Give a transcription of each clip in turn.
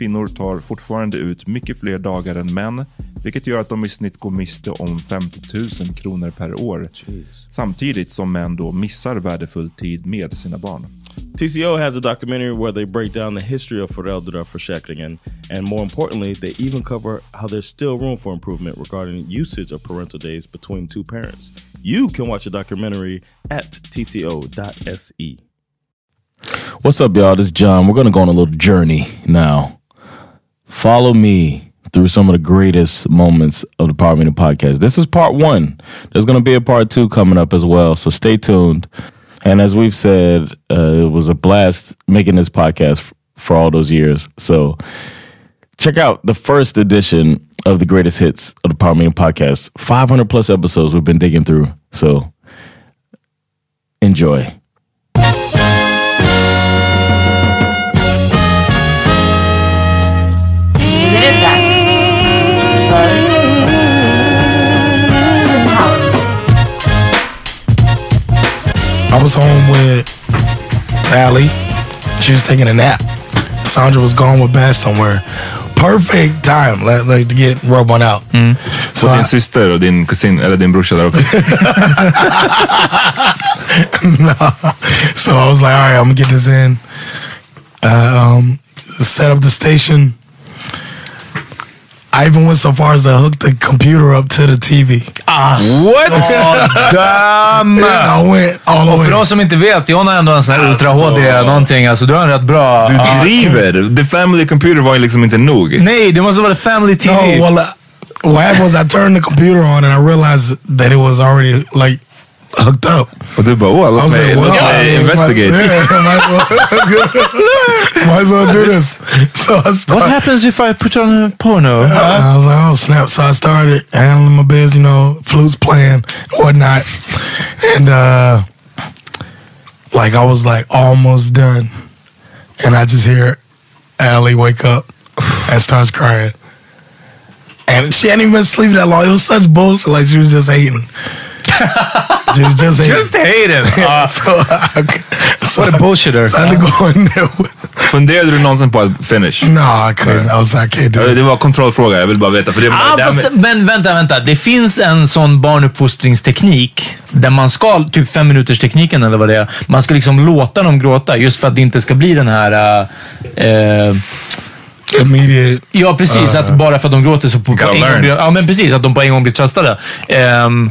Kvinnor tar fortfarande ut mycket fler dagar än män, vilket gör att de i snitt går miste om 50 000 kronor per år. Samtidigt som män då missar värdefull tid med sina barn. TCO has a documentary where they break down the history of föräldraförsäkringen and more importantly, they even cover how there's still room for improvement regarding usage of parental days between two parents. You can watch the documentary at tco.se. What's up, y'all? This is John. We're going to go on a little journey now. Follow me through some of the greatest moments of the Power Meeting podcast. This is part one. There's going to be a part two coming up as well, so stay tuned. And as we've said, uh, it was a blast making this podcast f- for all those years. So check out the first edition of the greatest hits of the Power Meeting podcast. 500 plus episodes we've been digging through. So enjoy. I was home with Allie. She was taking a nap. Sandra was gone with Bass somewhere. Perfect time like, like to get rub one out. So Och din I, syster och din kusin, eller din brorsa där också. so I was like, all right, I'm gonna get this in. Uh, um, set up the station. I even went so far as to hook the computer up to the TV. What? damn! I went all the Och för de som inte vet, John har ändå en sån här Ultra HD någonting. Alltså du har en rätt bra... Du driver! The family computer var ju liksom inte nog. Nej, det måste vara the family TV. No, well, uh, what happened was I turned the computer on and I realized that it was already like hooked up. Och du bara, oh, I låt was mig, like, well, mig might, investigate. yeah, might, as well, might as well do this. So I What happens if I put on a porno? I was like, oh snap! So I started handling my biz, you know, flutes playing, whatnot, and uh like I was like almost done, and I just hear Allie wake up and starts crying, And she hadn't even sleep that long. It was such bullshit. Like she was just hating. was just hating. Just hating. Yeah, Uh, so so what a bullshitter. So I had to go in there with, Funderade du någonsin på att finish? No, I couldn't. I was like, Det var kontrollfråga, jag vill bara veta. För det, Ah, det fast, men vänta, vänta. Det finns en sån barnuppfostringsteknik där man ska, typ fem minuters tekniken eller vad det är, man ska liksom låta dem gråta just för att det inte ska bli den här... Uh, uh, Immediate. Ja, precis. att bara för att de gråter så på, på en gång blir, Ja, men precis. Att de på en gång blir tröstade. Ehm,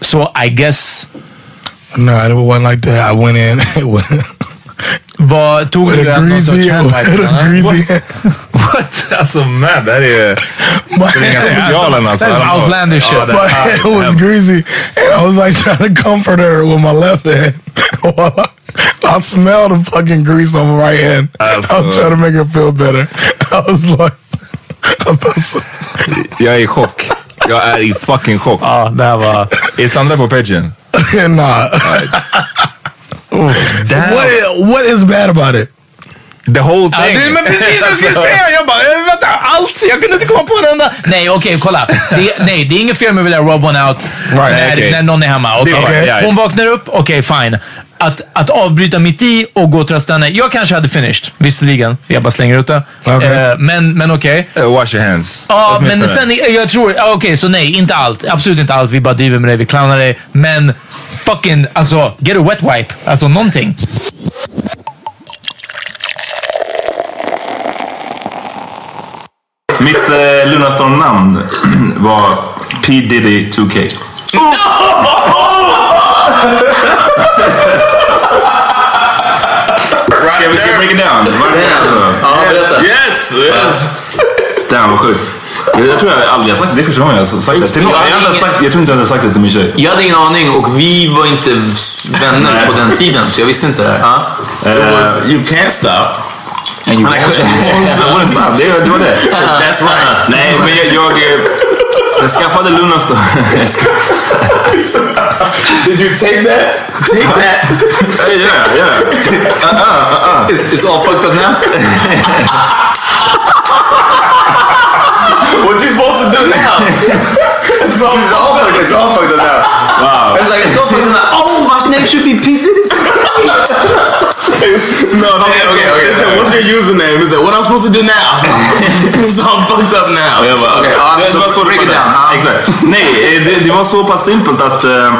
Så I guess... No, it wasn't like that. I went in with, Vad tog with du? a att någon sorts greasy, handwipe, with a eller? greasy. What? Alltså man, det här är... Springa socialen alltså. That's some outlandish shit. Ja, det- My hand was greasy, and I was like trying to comfort her with my left hand. I, I smelled the fucking grease on my right hand. I was Absolutely. trying to make her feel better. I was like, I felt so, Jag är i chock. Jag är i fucking chock. Ja, det här var... Är Sandra på Patreon? nah. Damn. What, what is bad about it? The whole Ja, thing. det, men precis vad jag skulle säga! Jag bara, eh, vänta, allt! Jag kunde inte komma på den där. Nej, okej, kolla. Det, nej, det är inget fel med att vilja rub one out när, okej. när någon är hemma. Ja, ja. Hon vaknar upp, okej fine. Att, att avbryta mitt i och gå trösta henne. Jag kanske hade finished, visserligen. Jag bara slänger ut det. Okej. Eh, men men okej. Uh, wash your hands. Ja, men Åtminstone. sen, jag tror, ja, okej, så nej, inte allt. Absolut inte allt. Vi bara driver med dig, vi clownar dig. Men fucking, alltså, get a wet wipe. Alltså någonting. Mitt eh, Lunarstorm-namn var P Diddy 2K. Ska vi ska break it down? Vad är det alltså? Ja, berätta. Yes! yes. Damn vad sjukt. Jag, jag tror jag aldrig har sagt det. Det är första gången jag har sagt det. Till, jag, hade sagt, jag tror inte jag hade sagt det till min tjej. Jag hade ingen aning och vi var inte vänner på den tiden, så jag visste inte det här. Was, you can't stop. And you Men jag also- kunde- jag var snabb. Det, det var det. That's right. Nej, men jag... Jag, eh, jag skaffade Lunarstorm. Jag ska- Did you take that? Take that. Yeah, yeah. Uh, uh, uh, uh. Is, is all fucked up now? What you supposed to do now? it's all, it's all fucked. It's all fucked up now. Wow. It's like, it's all fucked up now. Oh, my name should be P. No, no, okay, okay. okay, They said, what's your username? He said, what I'm supposed to do now? it's all fucked up now. Jag bara, Okej, ja, det, så det var så break it down, ja. Exakt. Nej, eh, det, det var så pass simpelt att eh,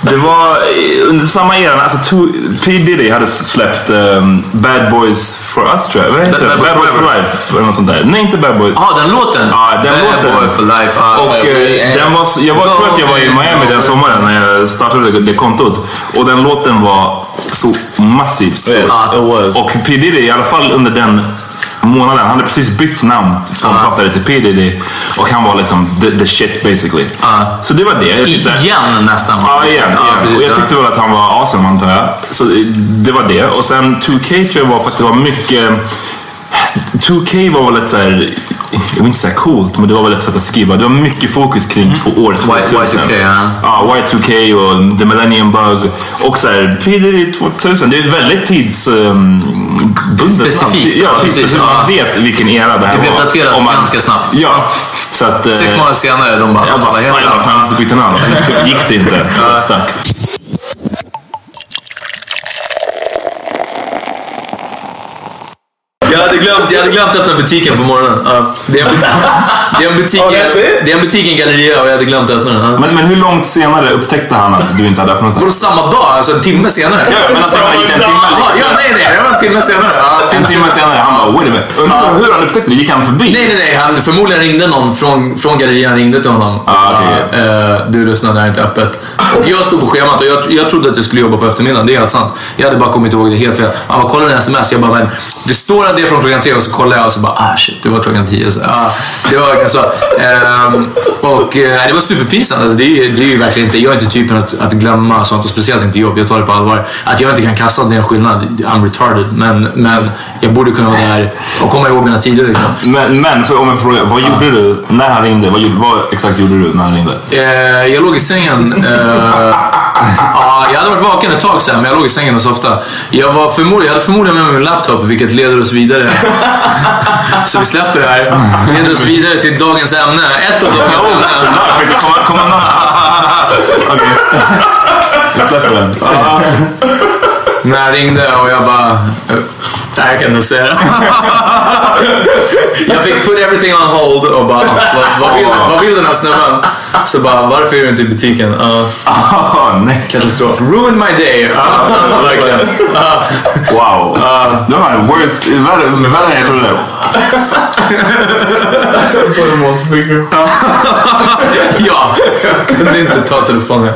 det var eh, under samma era, alltså to, P Diddy hade släppt um, Bad Boys for Us tror jag. Vad heter Bad-? Bad Bad Boys for. Life eller något sånt där. Nej, inte Bad Boys. Ja, den låten. Ja, den Bad låten. Boy for life. Ja, Och eh, den var, jag var, tror att jag var i Miami den sommaren när jag startade det, det kontot. Och den låten var så massivt stor. Yes. Och P Diddy, i alla fall under den månaden, han hade precis bytt namn från Puff Daddy till P Diddy. Och han var liksom the, the shit basically. Ja. Så det var det. Jag tyckte, Igen nästan. Ja, igen. igen. precis, och jag ja. tyckte väl att han var awesome antar jag. Så det var det. Och sen 2K tror jag var för att det var mycket... 2K var väl ett så här, jag vill inte säga coolt, men det var väl ett sätt att skriva. Det var mycket fokus kring två år 2000. Y2K, ja. Ja, Y2K och The Millennium Bug. Och så här, P Diddy 2000. Det är väldigt tidsbundet. Specifikt, Ja, ja, precis, tidsspecifikt. Man ja. vet vilken era det här Det blev var. daterat man- ganska snabbt. Ja. Så att, eh, Sex månader senare, de bara, jag bara, fan jag var fan bytte namn. Sen gick det inte. Så stack. Jag hade glömt, jag hade glömt öppna butiken på morgonen. Ja. Det, är en butik, det, är en butik, det är en butik i en galleria och jag hade glömt öppna den. Ja. Men, men hur långt senare upptäckte han att du inte hade öppnat den? Vadå samma dag? Alltså en timme senare? Ja, men alltså han gick en timme. Jaha, ja, nej, nej. Det var en timme senare. Ja, En timme senare, han bara wait a minute. Undrar hur han upptäckte det? Gick han förbi? Nej, nej, nej. Han, förmodligen ringde någon från, från gallerian ringde till honom. Ah, okej. Eh, du lyssnar, det här är inte öppet. Och jag stod på schemat och jag, jag trodde att jag skulle jobba på eftermiddagen. Det är helt sant. Jag hade bara kommit ihåg det helt fel. Han bara, kolla den sms. Jag bara, men det står att det är från klockan tre och så kollar jag och så bara, ah shit, det var klockan tio. Så, ah, det var så. Ehm, och eh, det var superpinsamt. Alltså, det, är, det är ju verkligen inte, jag är inte typen att, att glömma sånt och speciellt inte jobb. Jag tar det på allvar. Att jag inte kan kassa, det är en skillnad. I'm retarded. Men, men jag borde kunna vara där och komma ihåg mina tider liksom. Men, men för, om jag frågar, vad gjorde du när han ringde? Vad, vad exakt gjorde du när han ringde? Eh, jag låg i sängen. Eh, Ja, jag hade varit vaken ett tag sen, men jag låg i sängen och softade. Jag, var förmodligen, jag hade förmodligen med mig min laptop, vilket leder oss vidare. Så vi släpper det här. Leder oss vidare till dagens ämne. Ett av dagens ämnen. Komma, komma någon. Okej. Jag släpper den. När jag ringde och jag bara... eh, jag kan inte säga det. Jag fick put everything on hold och bara... Vad, vad, vill, vad vill den här snubben? Så bara, varför är du inte i butiken? Ja, Ah, nej. katastrof. Ruined my day. Ja, verkligen. Ja. Wow. De här words är värre än jag trodde. Ja, jag kunde inte ta telefonen.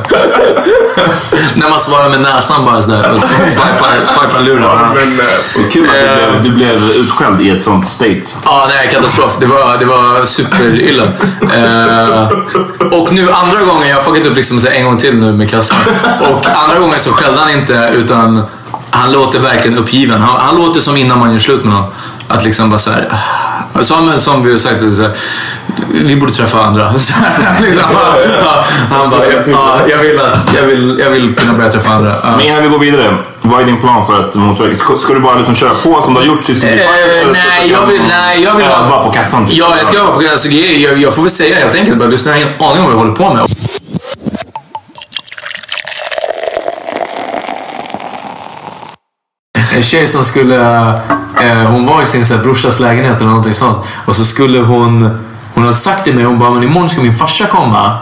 När man svarar med näsan bara sådär och swipar, swipar luren. Du blev, du blev utskälld i ett sånt state. Ja, nej, katastrof. Det var, det var superilla. Eh, och nu andra gången, jag har fuckat upp liksom så en gång till nu med kassan. Och andra gången så skällde han inte utan han låter verkligen uppgiven. Han, han låter som innan man gör slut med någon. Att liksom bara såhär... Som, som vi har sagt, så här, vi borde träffa andra. Liksom, ja, han bara, ja, jag, vill att, jag, vill, jag vill kunna börja träffa andra. Ja. Men innan vi går vidare, vad är din plan för att motverka? Ska, ska du bara liksom köra på som du har gjort tills du blir ska nej, jag vill, nej, jag vill öva på kassan? typ? Ja, jag ska öva på kassan. Alltså, jag, jag får väl säga helt enkelt bara, lyssna, jag har ingen aning om vad jag håller på med. En tjej som skulle, eh, hon var i sin så här, brorsas lägenhet eller någonting sånt. Och så skulle hon, hon hade sagt till mig, hon bara, men imorgon ska min farsa komma.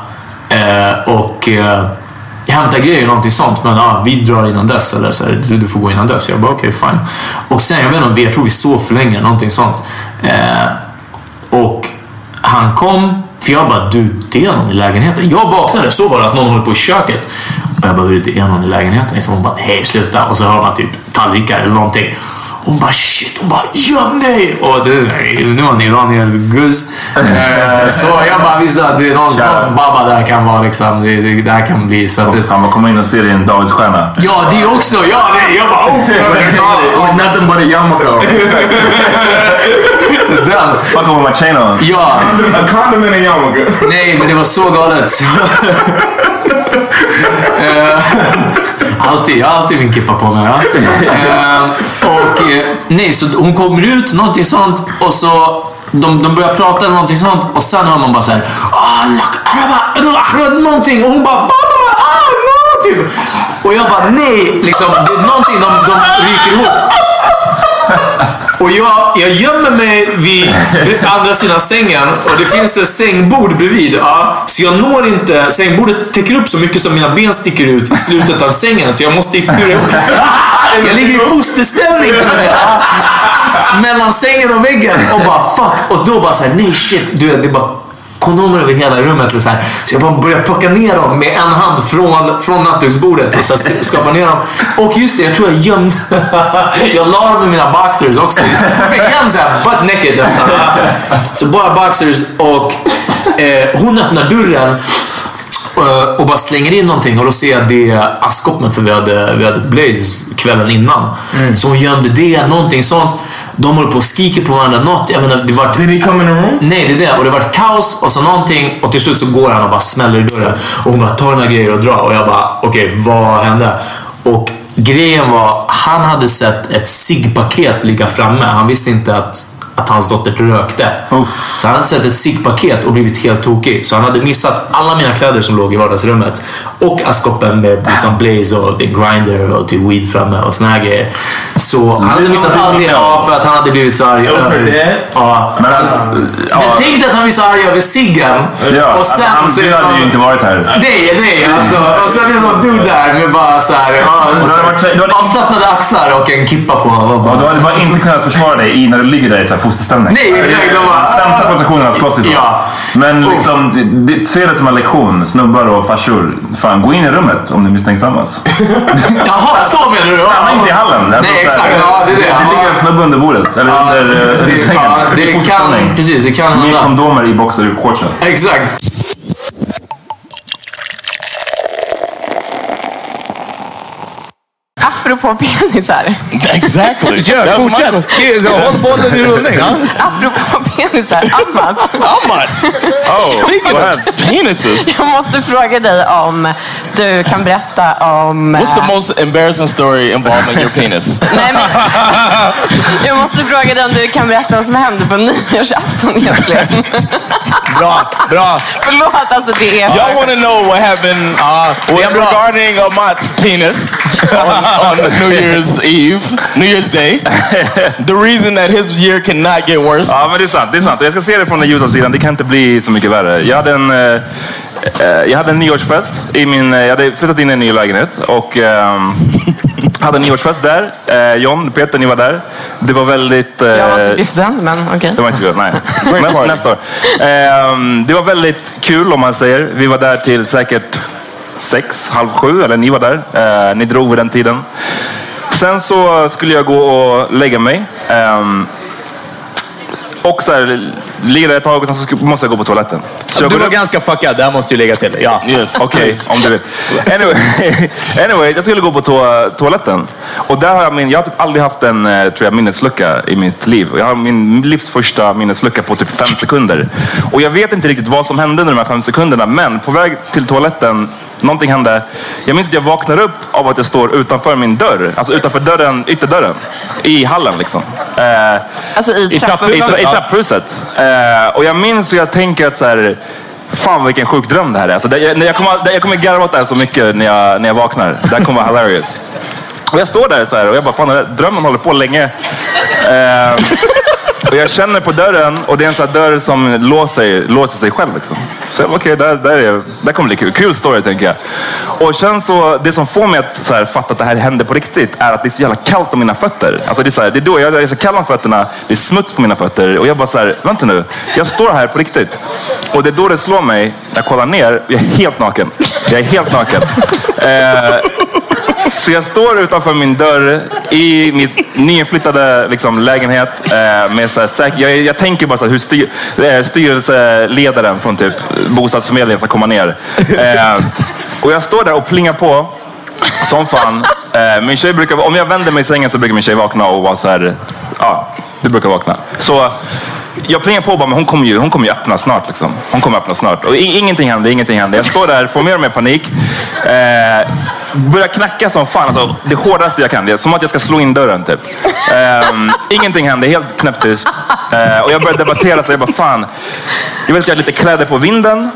Eh, och eh, hämta grejer någonting sånt. Men ah, vi drar innan dess. Eller så här, du, du får gå innan dess. Jag bara okej, fine. Och sen, jag vet inte, jag tror vi sov för länge. Någonting sånt. Eh, och han kom. För jag bara, du det är någon i lägenheten. Jag vaknade, så var det att någon håller på i köket. Och jag bara, det är någon i lägenheten. Liksom, hon bara, hej, sluta. Och så hör man typ tallrikar eller någonting. Hon bara shit, hon bara göm dig! Och det, det var en iranier-guzz. Eh, så jag bara visste att det är någon någons babba där kan vara liksom, det, det, det här kan bli svettigt. Han bara komma in och se dig i en Davidsstjärna. Ja, det också! Ja, det, jag bara oh! Nothing but a yarmulke. Den. Fuck over my chain on. Ja, A condom in a yarmulke. nej men det var så galet. Eh, alltid, jag har alltid min kippa på mig. Ja. Eh, och eh, nej, så hon kommer ut, någonting sånt och så de, de börjar prata eller någonting sånt och sen hör man bara såhär ah, lak- någonting och hon bara baba, ah, no, typ. Och jag bara nej, liksom, det är någonting de, de ryker ihop. Och jag, jag gömmer mig vid andra sidan sängen och det finns ett sängbord bredvid. Ja, så jag når inte, sängbordet täcker upp så mycket som mina ben sticker ut i slutet av sängen så jag måste kura ihop. Jag ligger i fosterställning till och med. Mellan sängen och väggen och bara fuck. Och då bara såhär, nej shit. Du det bara kondomer över hela rummet. eller Så, här. så jag bara börjar plocka ner dem med en hand från, från nattduksbordet och så här skapa ner dem. Och just det, jag tror jag gömde... jag la dem i mina boxers också. Igen såhär butt naked nästan. Så bara boxers och eh, hon öppnar dörren eh, och bara slänger in någonting och då ser jag det askkoppen för vi hade, vi hade Blaze kvällen innan. Så hon gömde det, någonting sånt. De håller på och skriker på varandra. Något, jag menar, det var... Did he come in the room? Nej, det är det. Och det var ett kaos och så någonting och till slut så går han och bara smäller i dörren. Och hon bara tar dina grejer och drar. Och jag bara, okej, vad hände? Och grejen var, han hade sett ett ciggpaket ligga framme. Han visste inte att, att hans dotter rökte. Uff. Så han hade sett ett ciggpaket och blivit helt tokig. Så han hade missat alla mina kläder som låg i vardagsrummet. Och askkoppen med liksom Blaze och grinder och typ weed framme och såna här grejer. Så han hade missat allt det ja, för att han hade blivit så arg. Ja. Men alltså, Men ja, tänk dig att han blir så arg över ciggen. ja, och alltså, sen han, så du hade ju inte varit här. Nej, nej. Alltså, och sen är det någon dude där med bara så här, ja, avslappnade axlar och en kippa på. Och Ja, bara, du hade bara inte kunnat försvara dig när du ligger där i så här fosterställning. Nej, exakt. De bara, Sämsta positionen att slåss ifrån. Ja. Men liksom, det, det, se det som en lektion. Snubbar och farsor. Fan, gå in i rummet om ni misstänksammas. Jaha, så menar du? Stanna inte i hallen. Alltså, Nej, exakt. Ja, det är det. Det ligger en snubbe under bordet. Eller Ja, under det- sängen. ja, det I kan- precis, det kan Med hända. kondomer i boxershortsen. Exakt. Apropå penisar. Exactly. My fortsätt. Håll bollen i rullning. Ja. Apropå penisar. Amat. Amat. Oh, Speaking of penises. Jag måste fråga dig om du kan berätta om... What's the eh, most embarrassing story involving your penis? Nej, men, jag måste fråga dig om du kan berätta vad som hände på nyårsafton egentligen. Bra, bra. Förlåt, alltså det är... Y'all want to know what happened bra. regarding Amat's penis on, on New Year's Eve, New Year's Day? The reason that his year cannot get worse. Ja, men det är sant. Det är sant. Jag ska se det från den ljusa sidan. Det kan inte bli så mycket värre. Jag hade en, eh, jag hade en nyårsfest. I min, eh, jag hade flyttat in i en ny lägenhet och ehm, hade en nyårsfest där. Eh, John, Peter, ni var där. Det var väldigt... eh, Jag var inte bjuden, men okej. det var inte kul, nej. Nästa, nästa år. Ehm, det var väldigt kul om man säger. Vi var där till säkert sex, halv sju, eller ni var där. Eh, ni drog vid den tiden. Sen så skulle jag gå och lägga mig. Och så här, ligga där ett tag och sen så måste jag gå på toaletten. Så Du var upp- ganska fuckad, det här måste ju lägga till. Ja. Yes. Okej, om du vill. Anyway, anyway, jag skulle gå på to toaletten. Och där har jag min, jag har typ aldrig haft en eh, tror jag, minneslucka i mitt liv. Jag har min livs första minneslucka på typ fem sekunder. Och jag vet inte riktigt vad som hände under de här fem sekunderna. Men på väg till toaletten, någonting hände. Jag minns att jag vaknar upp av att jag står utanför min dörr. Alltså utanför dörren, ytterdörren. I hallen liksom. Eh, Alltså i i, trapp, i, trappuppgången. i trapphuset. Eh, och jag minns och jag tänker att så här, fan vilken sjuk dröm det här är. Alltså, det, jag, jag, kommer, det, jag kommer garva åt det här så mycket när jag, när jag vaknar. Det här kommer vara hilarious. Och jag står där så här och jag bara, fan drömmen håller på länge. Eh, och jag känner på dörren och det är en sån här dörr som låser, låser sig själv. Liksom. Så okej, okay, okej, där, där, är, där kommer bli kul. Kul story tänker jag. Och sen så, det som får mig att så här, fatta att det här händer på riktigt är att det är så jävla kallt om mina fötter. Alltså det är, så här, det är då jag, jag är så kall om fötterna, det är smuts på mina fötter och jag bara så här, vänta nu, jag står här på riktigt. Och det är då det slår mig, jag kollar ner, jag är helt naken. Jag är helt naken. Eh, så jag står utanför min dörr i mitt nyinflyttade liksom, lägenhet. Eh, med så här, säk- jag, jag tänker bara så här, hur styr, eh, styrelseledaren från typ bostadsförmedlingen ska komma ner. Eh, och jag står där och plingar på som fan. Eh, min tjej brukar, om jag vänder mig i sängen så brukar min tjej vakna och vara så här, ja, du brukar vakna. Så jag plingar på bara, men hon kommer ju, hon kommer ju öppna snart. Liksom. Hon kommer öppna snart. Och ingenting händer, ingenting händer. Jag står där, får mer och mer panik. Eh, börjar knacka som fan. Alltså, det hårdaste jag kan. Det är som att jag ska slå in dörren typ. Eh, ingenting händer, helt knäpptyst. Eh, och jag börjar debattera, så jag bara, fan. Jag vet att jag har lite kläder på vinden.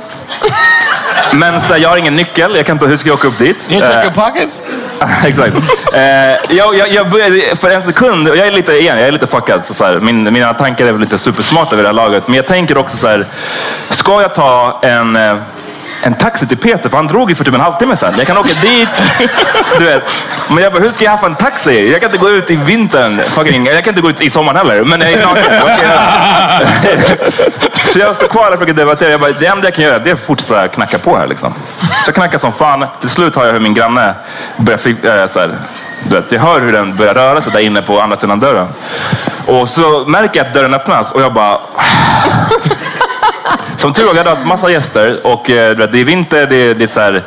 Men så här, jag har ingen nyckel. Jag kan inte, hur ska jag åka upp dit? You check your pockets? Exakt. Eh, jag, jag, jag började, för en sekund, och jag är lite, igen, jag är lite fuckad. Så så här, min, mina tankar är väl inte supersmarta vid det här laget. Men jag tänker också så här, ska jag ta en, eh, en taxi till Peter? För han drog ju för typ en halvtimme sedan. Jag kan åka dit. Du vet. Men jag bara, hur ska jag ha en taxi? Jag kan inte gå ut i vintern. Fucking, jag kan inte gå ut i sommaren heller. Men jag är naken. Så jag står kvar och försöker debattera. Jag bara, det enda jag kan göra det är att fortsätta knacka på här. Liksom. Så jag knackar som fan. Till slut har jag hur min granne börjar... Äh, så här, du vet, jag hör hur den börjar röra sig där inne på andra sidan dörren. Och så märker jag att dörren öppnas och jag bara... Ah. Som tur var, jag hade haft massa gäster och eh, du vet, det är vinter, det är, det är så här,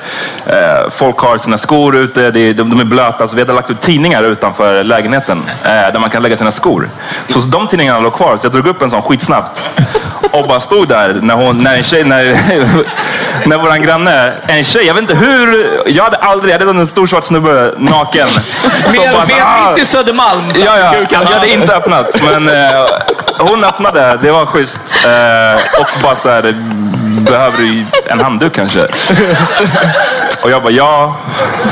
eh, folk har sina skor ute, det är, de, de är blöta. Så vi hade lagt ut tidningar utanför lägenheten eh, där man kan lägga sina skor. Så de tidningarna låg kvar, så jag drog upp en sån skitsnabbt och bara stod där när, hon, när en tjej, när, när våran granne, en tjej, jag vet inte hur, jag hade aldrig, jag hade en stor svart snubbe naken. Med, bara så, "Ah." mitt i Södermalm. Ja, ja. Jag hade inte öppnat, men eh, hon öppnade. Det var schysst. Eh, och bara så här, behöver du en handduk kanske? Och jag bara, ja,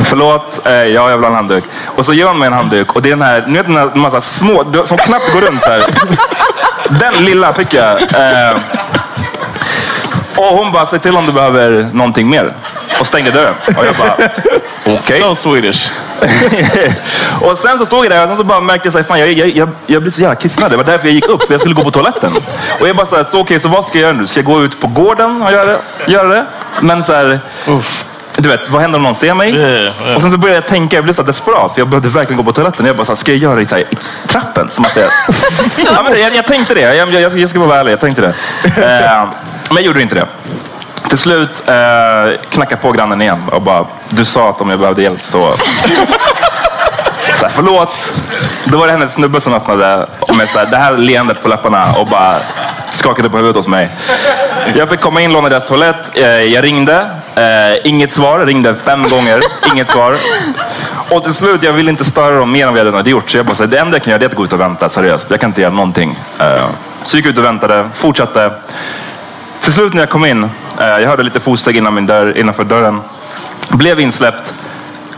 förlåt, eh, ja, jag vill ha en handduk. Och så ger hon mig en handduk och det är den här, ni vet den här massa små, som knappt går runt så här. Den lilla fick jag. Eh, och hon bara, säg till om du behöver någonting mer. Och stängde dörren. Och jag bara, okej. So Swedish. och sen så stod jag där och så bara märkte jag, fan, jag, jag, jag, jag blev så jävla kissnödig. Det var därför jag gick upp, för jag skulle gå på toaletten. Och jag bara så här, så okej, så vad ska jag göra nu? Ska jag gå ut på gården och göra? Göra det? Men så här, du vet, vad händer om någon ser mig? Yeah, yeah. Och sen så började jag tänka, jag blev så desperat, för jag behövde verkligen gå på toaletten. Jag bara, så här, ska jag göra det så här, i trappen? Som att säga. ja, men jag, jag tänkte det, jag, jag, jag ska bara vara ärlig, jag tänkte det. Eh, men jag gjorde inte det. Till slut eh, knackade på grannen igen och bara, du sa att om jag behövde hjälp så så här, förlåt. Då var det hennes snubbe som öppnade med så här, det här leendet på läpparna och bara skakade på huvudet hos mig. Jag fick komma in, låna deras toalett. Eh, jag ringde. Eh, inget svar. Jag ringde fem gånger. Inget svar. Och till slut, jag ville inte störa dem mer än vad jag redan hade gjort. Så jag bara, så här, det enda jag kan göra det är att gå ut och vänta. Seriöst. Jag kan inte göra någonting. Eh, så gick jag ut och väntade. Fortsatte. Till slut när jag kom in, jag hörde lite fotsteg innan min dörr, innanför dörren. Blev insläppt.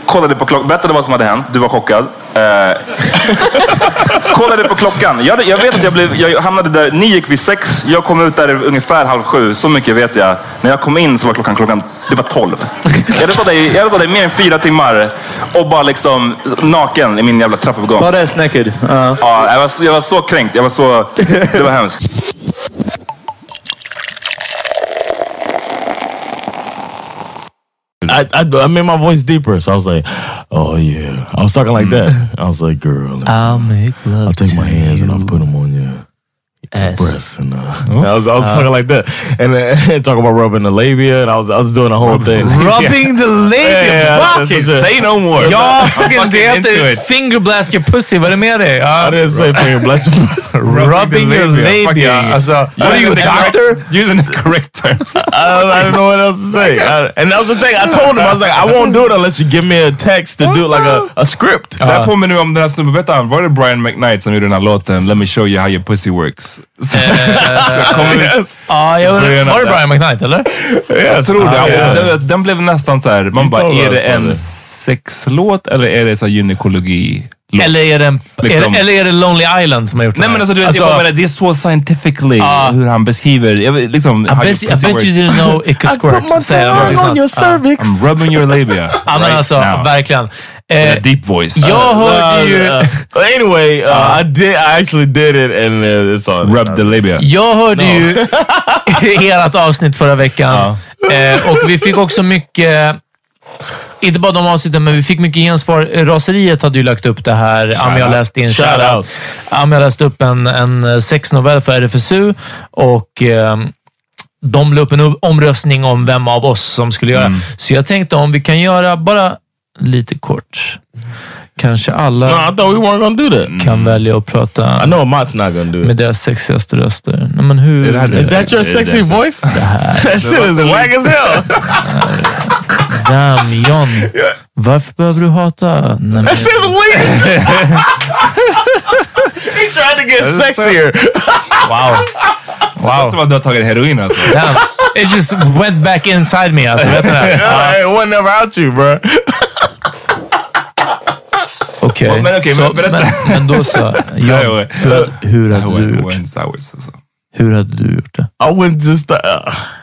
Kollade på klockan, berättade vad som hade hänt. Du var chockad. Eh, kollade på klockan. Jag, jag vet att jag, blev, jag hamnade där, ni gick vid sex, jag kom ut där ungefär halv sju. Så mycket vet jag. När jag kom in så var klockan, klockan det var tolv. Jag hade stått där, i- jag hade stått där i mer än fyra timmar och bara liksom naken i min jävla trappuppgång. Bara är naked. Ja. Ja, jag, var så, jag var så kränkt. Jag var så, det var hemskt. I, I I made my voice deeper, so I was like, "Oh yeah." I was talking like that. Mm. I was like, "Girl, I'll make love I'll take my hands and. I'll put them on your Ass. breasts." And uh, I was I was talking like that, and then talking about rubbing the labia, and I was I was doing the whole thing. Rubbing the labia. Yeah, Va? that's what Say no more. Ja, fucking, fucking det into heter it. finger blast your pussy. Vad är det med dig? Ja. I didn't say finger bless. Rubbing your labia. Fucking- Alltså, what are you, a doctor? Using the correct terms. I, I didn't know what else to say, I- and that was the thing. I told him I was like, I won't do it unless you give me a text to do like a, a script. Det här påminner om den här snubben, vet han, var det Brian McKnight som gjorde den här låten Let me show you how your pussy works? Så, så kom vi- Yes. Ja, jag var det. Brian McKnight eller? Jag tror det. Ja. Den, den blev nästan så här, man bara, är det en sexlåt eller är det så gynekologi? Eller är, det en, Liksom. är, det, eller är det Lonely Island som har gjort Nej det men alltså, du vet, jag bara menar, det är så scientifically Ja. hur han beskriver, jag liksom, I bet, your I bet you didn't know it could I squirt. put my tongue on your cervix. I'm rubbing your labia right alltså, now. verkligen. A deep voice. jag hörde Uh, ju... uh, anyway, uh, I did. I actually did it, and uh, it's on. Rub the labia. Jag hörde ju ert avsnitt förra veckan eh, och vi fick också mycket, inte bara de avsnitten, men vi fick mycket gensvar. Raseriet hade ju lagt upp det här. Ami har läst in. Shout Shout out. Ami har läst upp en, en sexnovell för RFSU och eh, de la upp en omröstning om vem av oss som skulle göra. Så jag tänkte om vi kan göra bara lite kort. Kanske alla No, I thought we weren't gonna do that. kan välja att prata I know not gonna do med deras sexigaste röster. Nej, men hur... Is that your sexy det- voice? that shit is whack as hell. Damn, John. Varför behöver du hata? Nej, men, That shit's weak. He tried to get sexier. wow. Det låter som att du har tagit heroin alltså. Damn. It just went back inside me. Alltså, vet du det? Yeah, it wasn't never out you, bro. Okej. Men okej, Så, men berätta. men, men då så. Ja, John, ja. hur, hur hade du gjort? alltså. Hur hade du gjort det? I wouldn't just. Uh,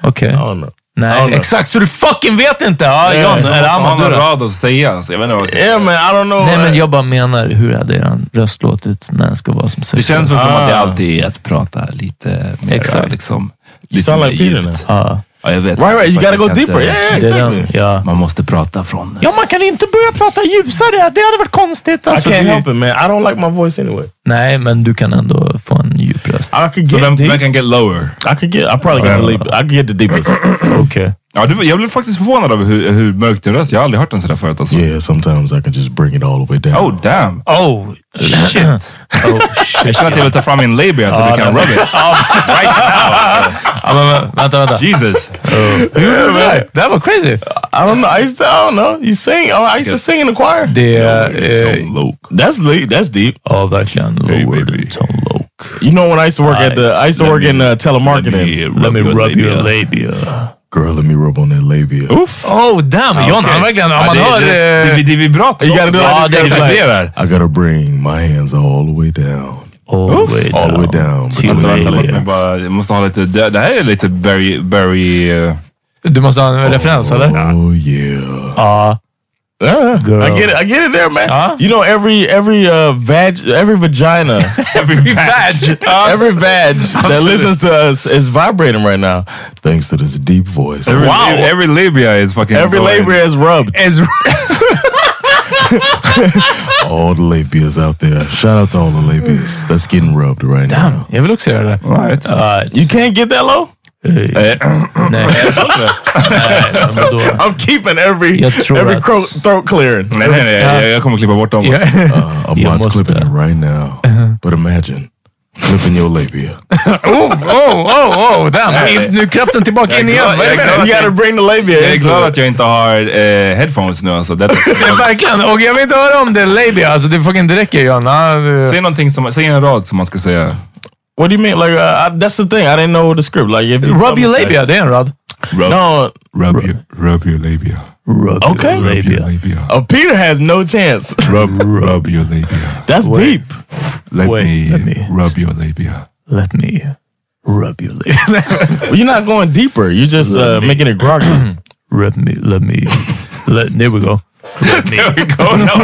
Okej. I don't know. Nej, I don't know. exakt. Så du fucking vet inte? Ja, Nej, John. jag Eller Har Ahmad, du då? rad att säga? Alltså, jag vet inte vad jag ska Yeah, man. I don't know. Nej, men jag bara menar, hur hade er röst låtit när den ska vara som Det sexigast? känns som Ah. att det alltid är att prata lite mer Exakt. liksom. Djupt. now. Ja, Ja, jag vet. Right, right. You gotta go deeper. Yeah, är exactly. Ja. Man måste prata från... ja, man kan inte börja prata ljusare. Det hade varit konstigt. I Alltså, can't det- help it, man. I don't like my voice anyway. Nej, men du kan ändå få en djup. I could Så get vem, deep. vem kan get lower? I could get. I probably get the deep. I could get the deepest. Okej. Ja, du, jag blev faktiskt förvånad över hur, hur mörk din röst Jag har aldrig hört den sådär förut. Alltså. yeah, sometimes I can just bring it all the way down. Oh damn. Oh, shit. oh, shit. Jag känner att jag vill ta fram min labia så vi kan rub it. right now. Alltså. Ja, men, vä- vänta, vänta. Jesus. Hur var det? Det här var crazy. I don't know. I used to. I don't know. You sing. Oh, I used to sing in the choir. Det är... Eh, Low. That's le- That's deep. ja, verkligen. Lower baby. than tone low. You know when I used to work at the. I used to Let work me- in uh, telemarketing. Let me rub your labia. Girl, let me rub on that labia. Uff. Oh, damn. John, han verkligen... Om man det, hör... det, det, eh, det, det är vibrato. You gotta do Ja, it. det är exakt det där. I gotta bring my hands all the way down. all the way All the way down. down. Jag måste ha lite, det, det här är lite Barry, Barry uh, Du måste ha en referens, eller? Oh yeah. Ja. Yeah, I get it. I get it there, man. Huh? You know, every every uh vag, every vagina, every badge. every vag that listens to us is vibrating right now, thanks to this deep voice. Every, Wow. every, labia is fucking Every going. labia is rubbed. Is, All the labias out there. Shout out to all the labias that's getting rubbed right damn, now. jag vill också göra det. Right. Uh, You can't get that low. Eh, nej. nej, men vadå? I'm keeping every Jag tror every att- throat clearing. Nej, nej, nej. Jag, jag kommer klippa bort dem. Ja. I'm Jag not måste- clipping it right now, but imagine clipping your labia. Oh, oh, oh, oh, damn. Nu kröp den tillbaka in igen. är det jag är You gotta bring the labia Jag är glad att jag inte har eh, headphones nu. Alltså. Det, Ja, verkligen. Och jag vill inte höra om det labia. Alltså, det fucking det räcker John. Det- säg någonting som, säg en rad som man ska säga. What do you mean? Like uh, I, that's the thing. I didn't know the script. Like if you Rub your labia, det är en. Rub, No. rub, your, rub your labia. Rub Okay. your Rub your labia. labia. Oh, Peter has no chance. Rub, rub your labia. That's deep. Let, Wait, me, let me- rub your labia. Let me rub your labia. Well, you're not going deeper. You're just uh, making it groggy. rub me, let me. Let, there we go. Let me. There we go. No,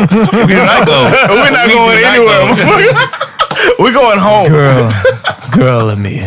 we did not go. We're not going not anywhere. We're going home. Girl, girl, let me.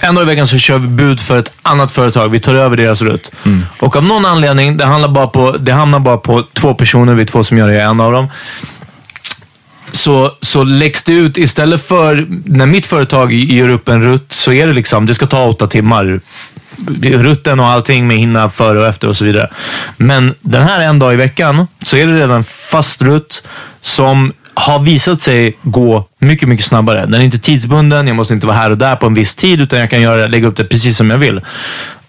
En dag i veckan så kör vi bud för ett annat företag. Vi tar över deras rutt. Och av någon anledning, det, handlar bara på, det hamnar bara på två personer. Vi är två som gör det, jag är en av dem. Så, så läggs det ut, istället för när mitt företag gör upp en rutt, så är det liksom, det ska ta åtta timmar. Rutten och allting med hinna före och efter och så vidare. Men den här en dag i veckan så är det redan fast rutt som har visat sig gå mycket, mycket snabbare. Den är inte tidsbunden, jag måste inte vara här och där på en viss tid, utan jag kan göra, lägga upp det precis som jag vill.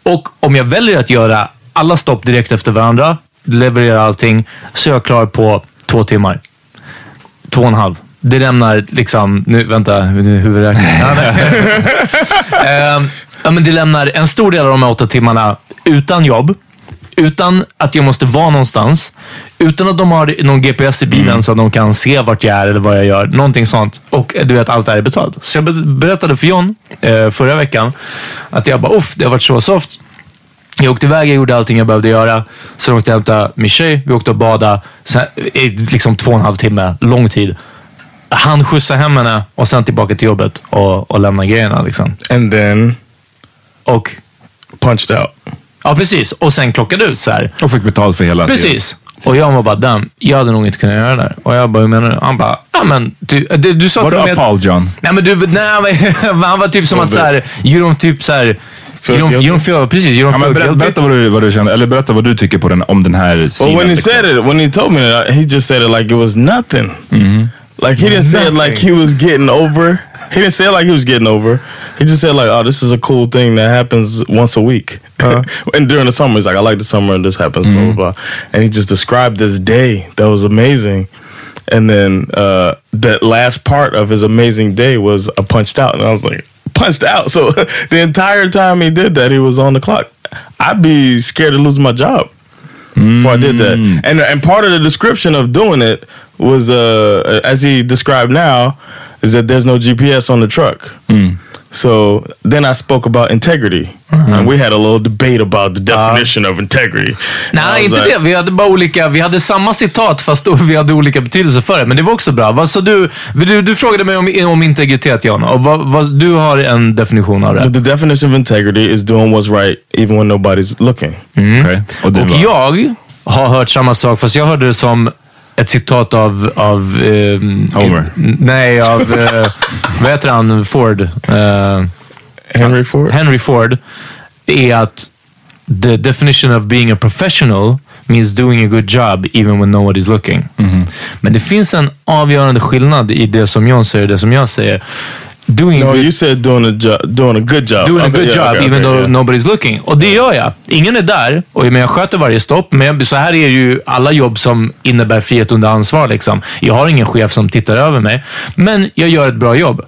Och om jag väljer att göra alla stopp direkt efter varandra, leverera allting, så är jag klar på två timmar. Två och en halv. Det lämnar liksom, nu, vänta, nu huvudräkning. Ehm, ja, men det lämnar en stor del av de här åtta timmarna utan jobb. Utan att jag måste vara någonstans. Utan att de har någon GPS i bilen så att de kan se vart jag är eller vad jag gör. Någonting sånt. Och du vet, allt det här är betalt. Så jag be- berättade för John eh, förra veckan att jag bara, uff, det har varit så soft. Jag åkte iväg, jag gjorde allting jag behövde göra. Sen åkte jag och hämtade min tjej, vi åkte och badade. Sen, i liksom två och en halv timme, lång tid. Han skjutsade hem henne och sen tillbaka till jobbet och, och lämna grejerna. Liksom. And then Och punched out. Ja, precis. Och sen klockade ut så här. Och fick betalt för hela Precis. Och jag var bara, damn, jag hade nog inte kunnat göra det där. Och jag bara, hur menar du? Han bara, ja men du, du, du sa Var till du Paul John? Nej men du, nej, han var typ som att så här, you don't typ så här, you don't, you don't feel, precis, you don't Ja, feel berätta, vad, du, vad du kände, eller berätta vad du tycker på den, om den här Well, sidan. when he liksom. said it, when he told me that, he just said it like it was nothing. Like he didn't say it like he was getting over. He didn't say it like he was getting over. He just said like, "Oh, this is a cool thing that happens once a week." and during the summer, he's like, "I like the summer, and this happens." Blah blah blah. And he just described this day that was amazing. And then uh, that last part of his amazing day was a punched out, and I was like, punched out. So the entire time he did that, he was on the clock. I'd be scared to lose my job before I did that. And and part of the description of doing it was uh as he described now is that there's no GPS on the truck. So then I spoke about integrity. Mm-hmm. And we had a little debate about the definition of integrity. Nej, inte like, det. Vi hade bara olika, vi hade samma citat fast då vi hade olika betydelser för det. Men det var också bra. Sa du, du, du frågade mig om, om integritet Jan. Och vad, vad, du har en definition av det. The definition of integrity is doing what's right even when nobody's looking. Och du Och var- jag har hört samma sak, fast jag hörde det som ett citat av... av ehm, Homer. nej, av... Uh, vad heter han? Ford. Eh, Henry Ford? Henry Ford. Är att the definition of being a professional means doing a good job even when nobody's looking. Men det finns en avgörande skillnad i det som John säger och det som jag säger. Doing No, a good you said doing a job, doing a good job. Doing a Okay, good yeah, job okay, even okay, though yeah. nobody's looking. Och det gör jag. Ingen är där, och, men jag sköter varje stopp. Men jag, så här är ju alla jobb som innebär frihet under ansvar. Liksom. Jag har ingen chef som tittar över mig, men jag gör ett bra jobb.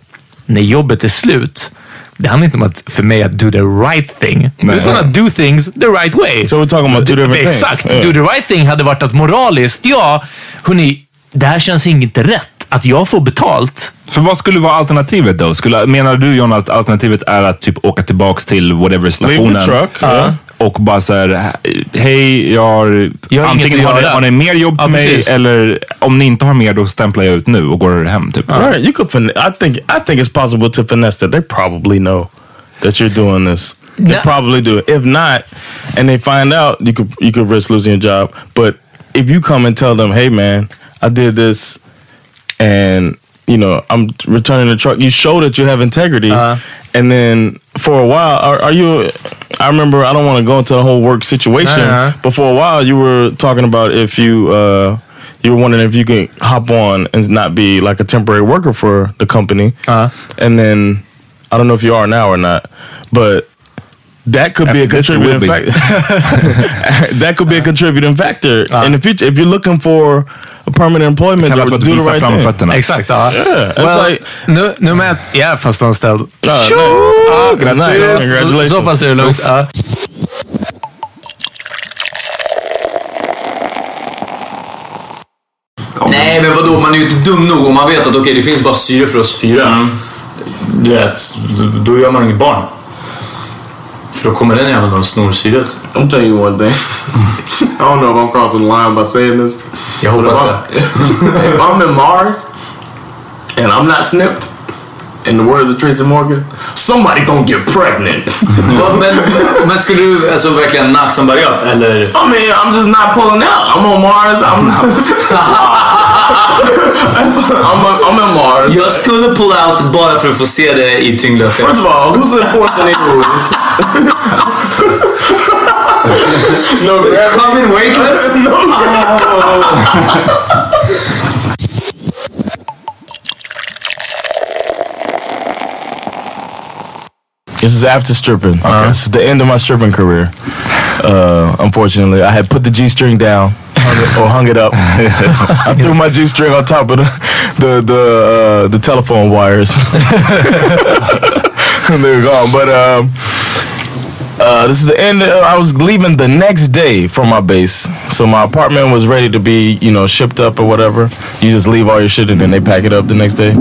När jobbet är slut, det handlar inte om att, för mig att do the right thing, Nej. utan att do things the right way. So we're talking about two different things. Exakt. Yeah. Do the right thing hade varit att moraliskt, ja, hörni, det här känns inte rätt. Att jag får betalt För vad skulle vara alternativet då? Skulle, menar du John att alternativet är att typ åka tillbaks till whatever stationen? truck, ja. Och bara såhär, hej, jag har... Jag har antingen har ni, har ni mer jobb till Ja, mig precis. eller om ni inte har mer då stämplar jag ut nu och går hem typ. Right, you could. Fin- I think. I think it's possible to finesse that. They probably know that you're doing this. They No. probably do. If not, and they find out, you could you could risk losing your job. But if you come and tell them, "Hey, man, I did this," and you know I'm returning the truck, you show that you have integrity. Uh-huh. And then for a while, are, are you? I remember. I don't want to go into the whole work situation, Uh-huh. but for a while, you were talking about if you. Uh, you were wondering if you could hop on and not be like a temporary worker for the company. Uh-huh. And then I don't know if you are now or not, but that could be a contributing factor. that could be a contributing factor Uh-huh. in the future if you're looking for a permanent employment. Kallas för Do att the visa right fram fötterna. Exakt, ja. Yeah, well, like- nu, nummer ett, jag är fast anställd. Ah, nice. Ja, Grattis. så- Congratulations. Så pass är det lugnt. Ja. Nej, men vadå? Man är ju inte dum nog om man vet att okej, det finns bara syre för oss fyra. Du vet, då- då gör man inget barn. För då kommer den jäveln och snor syret. I'm telling you one thing. I don't know if I'm crossing the line by saying this. Jag hoppas if det. I'm, if I'm in Mars and I'm not snipped, in the words of Tracy Morgan, somebody gonna get pregnant. Men, men skulle du alltså verkligen knock somebody up? Eller? I mean, I'm just not pulling out. I'm on Mars. I'm not. I'm, a, I'm in Mars. Jag skulle pull out bara för att få se det i tyngdlöshet. First of all, who's enforcing these rules? no, gravity. Come in weightless? no. This is after stripping. This is the end of my stripping career. Uh, unfortunately, I had put the G string down hung it, or hung it up. I threw my G string on top of the the the, uh, the telephone wires. and they were gone. But um, uh, this is the end. Of, I was leaving the next day from my base, so my apartment was ready to be, you know, shipped up or whatever. You just leave all your shit and then they pack it up the next day.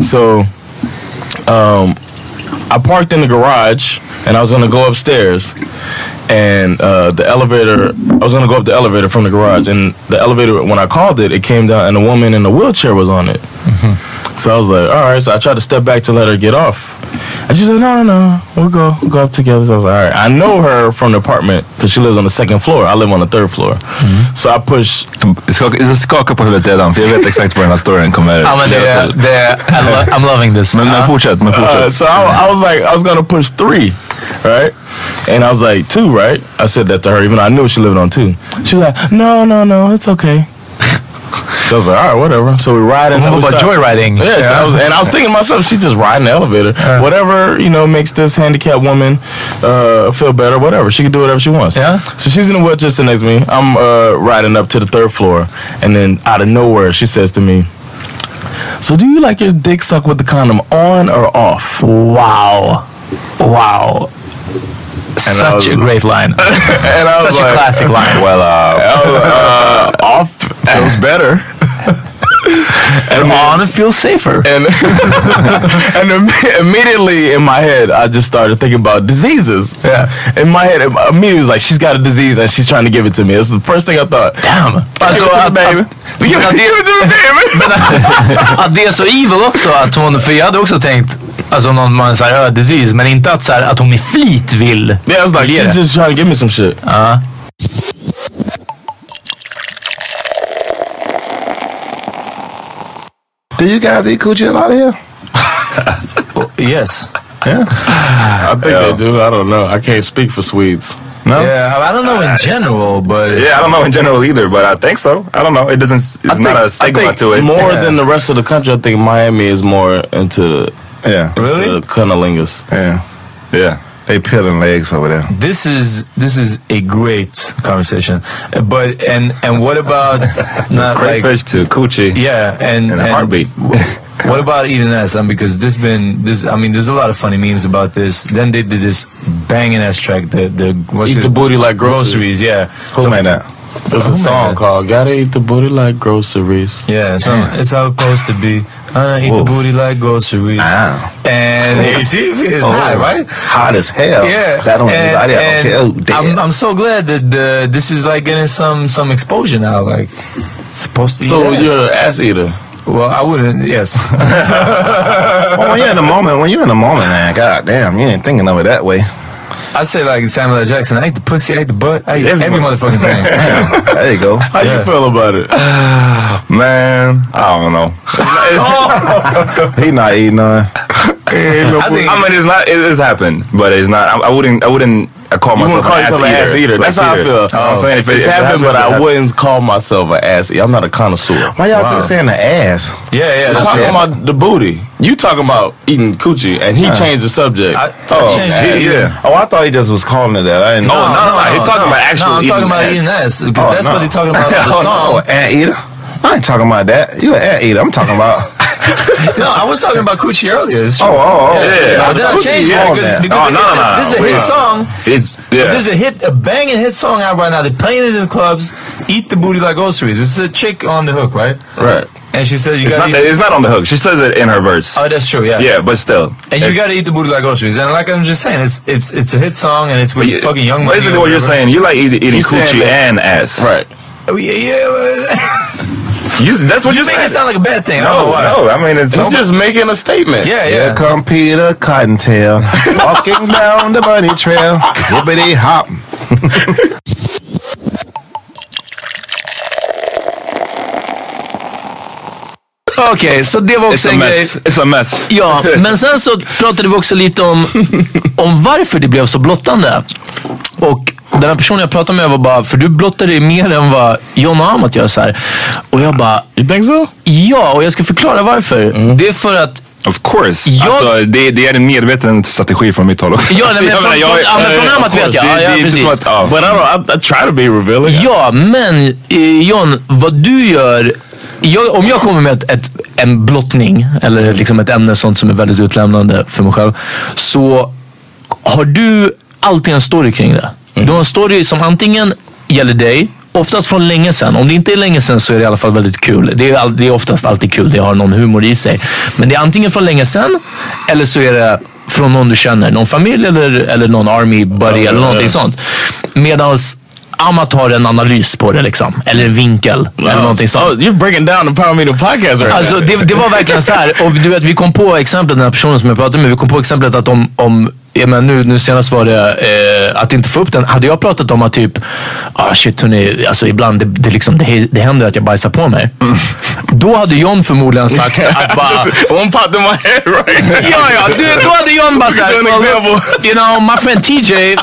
So, um, I parked in the garage and I was gonna go upstairs. And uh, the elevator, I was gonna go up the elevator from the garage, and the elevator, when I called it, it came down, and a woman in a wheelchair was on it. So I was like, all right. So I tried to step back to let her get off, and she said, no, no, no, we'll go, we'll go up together. So I was like, all right. I know her from the apartment because she lives on the second floor. I live on the third floor. So I push. Skaka, jag skakar på huvudet redan för jag vet exakt vad den här storyn kommer Ja, men det, leda är- till. det, är- I lo- I'm loving this. Men, men Ja. fortsätt, men Uh, so I, I was like, I was gonna push three, right? And I was like, two, right? I said that to her, even though I knew she lived on two. She was like, no, no, no, it's okay. So I was like, all right, whatever. So we ride in. We bara joyriding. Yeah, so I was, and I was thinking to myself, she's just riding the elevator. Whatever, you know, makes this handicapped woman uh, feel better, whatever. She can do whatever she wants. Yeah. So she's in the wheelchair sitting next to me. I'm uh, riding up to the third floor. And then out of nowhere, she says to me, so do you like your dick sucked with the condom on or off? Wow. Wow. Such was- a great line. And I was Such a classic line. Well, uh, was uh, off feels better. And on feels safer. And and imme- immediately in my head, I just started thinking about diseases. Yeah. In my head, immediately was like, she's got a disease and she's trying to give it to me. This is the first thing I thought. Damn. Alltså, Give it to me, baby. Att, give, it- to me, baby! Att det är så evil också att hon, för jag hade också tänkt, alltså någon man säger disease, men inte att, så här, att hon med flit vill Yeah, I was like, she's just trying to give me some shit. Ja. Do you guys eat coochie a lot of here? Yes. Yeah. I think they do. I don't know. I can't speak for Swedes. No. Yeah, I don't know in general, but Yeah, I don't know in general either, but I think so. I don't know. It doesn't. It's think, not a I stigma think to it. more Yeah. than the rest of the country. I think Miami is more into Yeah. Really? into the cunnilingus. Yeah. Yeah. They peeling legs over there. this is this is a great conversation. But and and what about not like Crayfish to coochie. yeah and In a heartbeat. what about eating ass? Um, because this been this. I mean, there's a lot of funny memes about this. Then they did this banging ass track. The the what's Eat it? the booty like groceries. Yeah. Who So- made that? There's Oh, a song man. called "Gotta Eat the Booty Like Groceries." Yeah, so it's how it's supposed to be. I eat the booty like groceries. Wow. And you see, it's Oh, high, right? Hot as hell. Yeah, That don't and, anybody. I don't care. Oh, damn. I'm, I'm so glad that the, this is like getting some some exposure now. Like supposed to. So you're an ass eater. well, I wouldn't. Yes. well, when you're in the moment, when you're in the moment, man, god damn, you ain't thinking of it that way. I say like Samuel L. Jackson. I ate the pussy, I ate the butt, I ate Every every, motherfucking thing. there you go. How you feel about it? Man, I don't know. He not eating none. I, think, I mean, it's not. It has happened, but it's not. I, I wouldn't. I wouldn't uh, call You myself wouldn't call an ass yourself an eater. ass eater. Like That's how I feel. You know what I'm saying if it's it happened, but I wouldn't call myself an ass eater. I'm not a connoisseur. Why y'all keep saying the ass? yeah, yeah. I'm talking it. about the booty. You talking about eating coochie, and he changed the subject. I, I Oh, changed he- yeah. Oh, I thought he just was calling it that. I didn't Oh, no, no, no. He's talking about actual No, I'm talking about ass. eating ass because Oh, that's no. what they're talking about in the Oh, song. no, ant eater. I ain't talking about that. You an ant eater. I'm talking about. No, I was talking about Coochie earlier. It's true. Oh, oh, oh. Yeah. But then I Coochie, changed yeah. it because, because Oh, no, no, no, this is a hit song. It's yeah. This is a hit, a banging hit song out right now. They're playing it in the clubs. Eat the booty like groceries. This is a chick on the hook, right? right. And she says you It's gotta not, eat. it's not on the hook. She says it in her verse. Oh, that's true. Yeah. yeah, but still. And you gotta eat the booty like groceries. And like I'm just saying, it's it's it's a hit song and it's with you- fucking young. Basically, what you're saying, you like eat, eating He's saying coochie that- and ass. Right. Oh, yeah, yeah. You, that's what you you're make saying. it sound like a bad thing. I don't no, know why. no. I mean, it's He's just making a statement. Yeah, Here yeah. come Peter Cottontail walking down the bunny trail. Hippity hop. Okej, så det var också It's a en grej. mess. It's a mess. Ja, men sen så pratade vi också lite om, om varför det blev så blottande. Och den här personen jag pratade med var bara, för du blottar dig mer än vad John och Amat gör så här. Och jag bara, You think so? ja, och jag ska förklara varför. Det är för att Of course. Jag- Alltså, det, det är en medveten strategi från mitt håll också. Ja, nej, men från- menar, jag- från- ja, men från Amat vet jag. Det, Ja, det ja, är precis. att... Ja. But I don't. I, I try to be revealing. Ja, men eh, John, vad du gör. Jag, om jag kommer med ett, ett, en blottning eller liksom ett ämne sånt som är väldigt utlämnande för mig själv. Så har du alltid en story kring det. Du har en story som antingen gäller dig, oftast från länge sedan. Om det inte är länge sedan så är det i alla fall väldigt kul. Det är, all, det är oftast alltid kul, det har någon humor i sig. Men det är antingen från länge sedan eller så är det från någon du känner. Någon familj eller, eller någon army buddy eller någonting sånt. Medans Amat har en analys på det liksom. Eller en vinkel. Eller någonting sånt. Oh, you're breaking down the Power Meter podcast right Alltså det, det var verkligen så här. Och du vet, vi kom på exemplet, den här personen som jag pratade med, vi kom på exemplet att om, om ja, men nu, nu senast var det eh, att inte få upp den. Hade jag pratat om att typ, ah shit hörni, alltså ibland det, det, liksom, det, det händer att jag bajsar på mig. Då hade John förmodligen sagt att bara, One popped in my head right Ja, ja. Du, då hade John bara an well, you know, my friend TJ,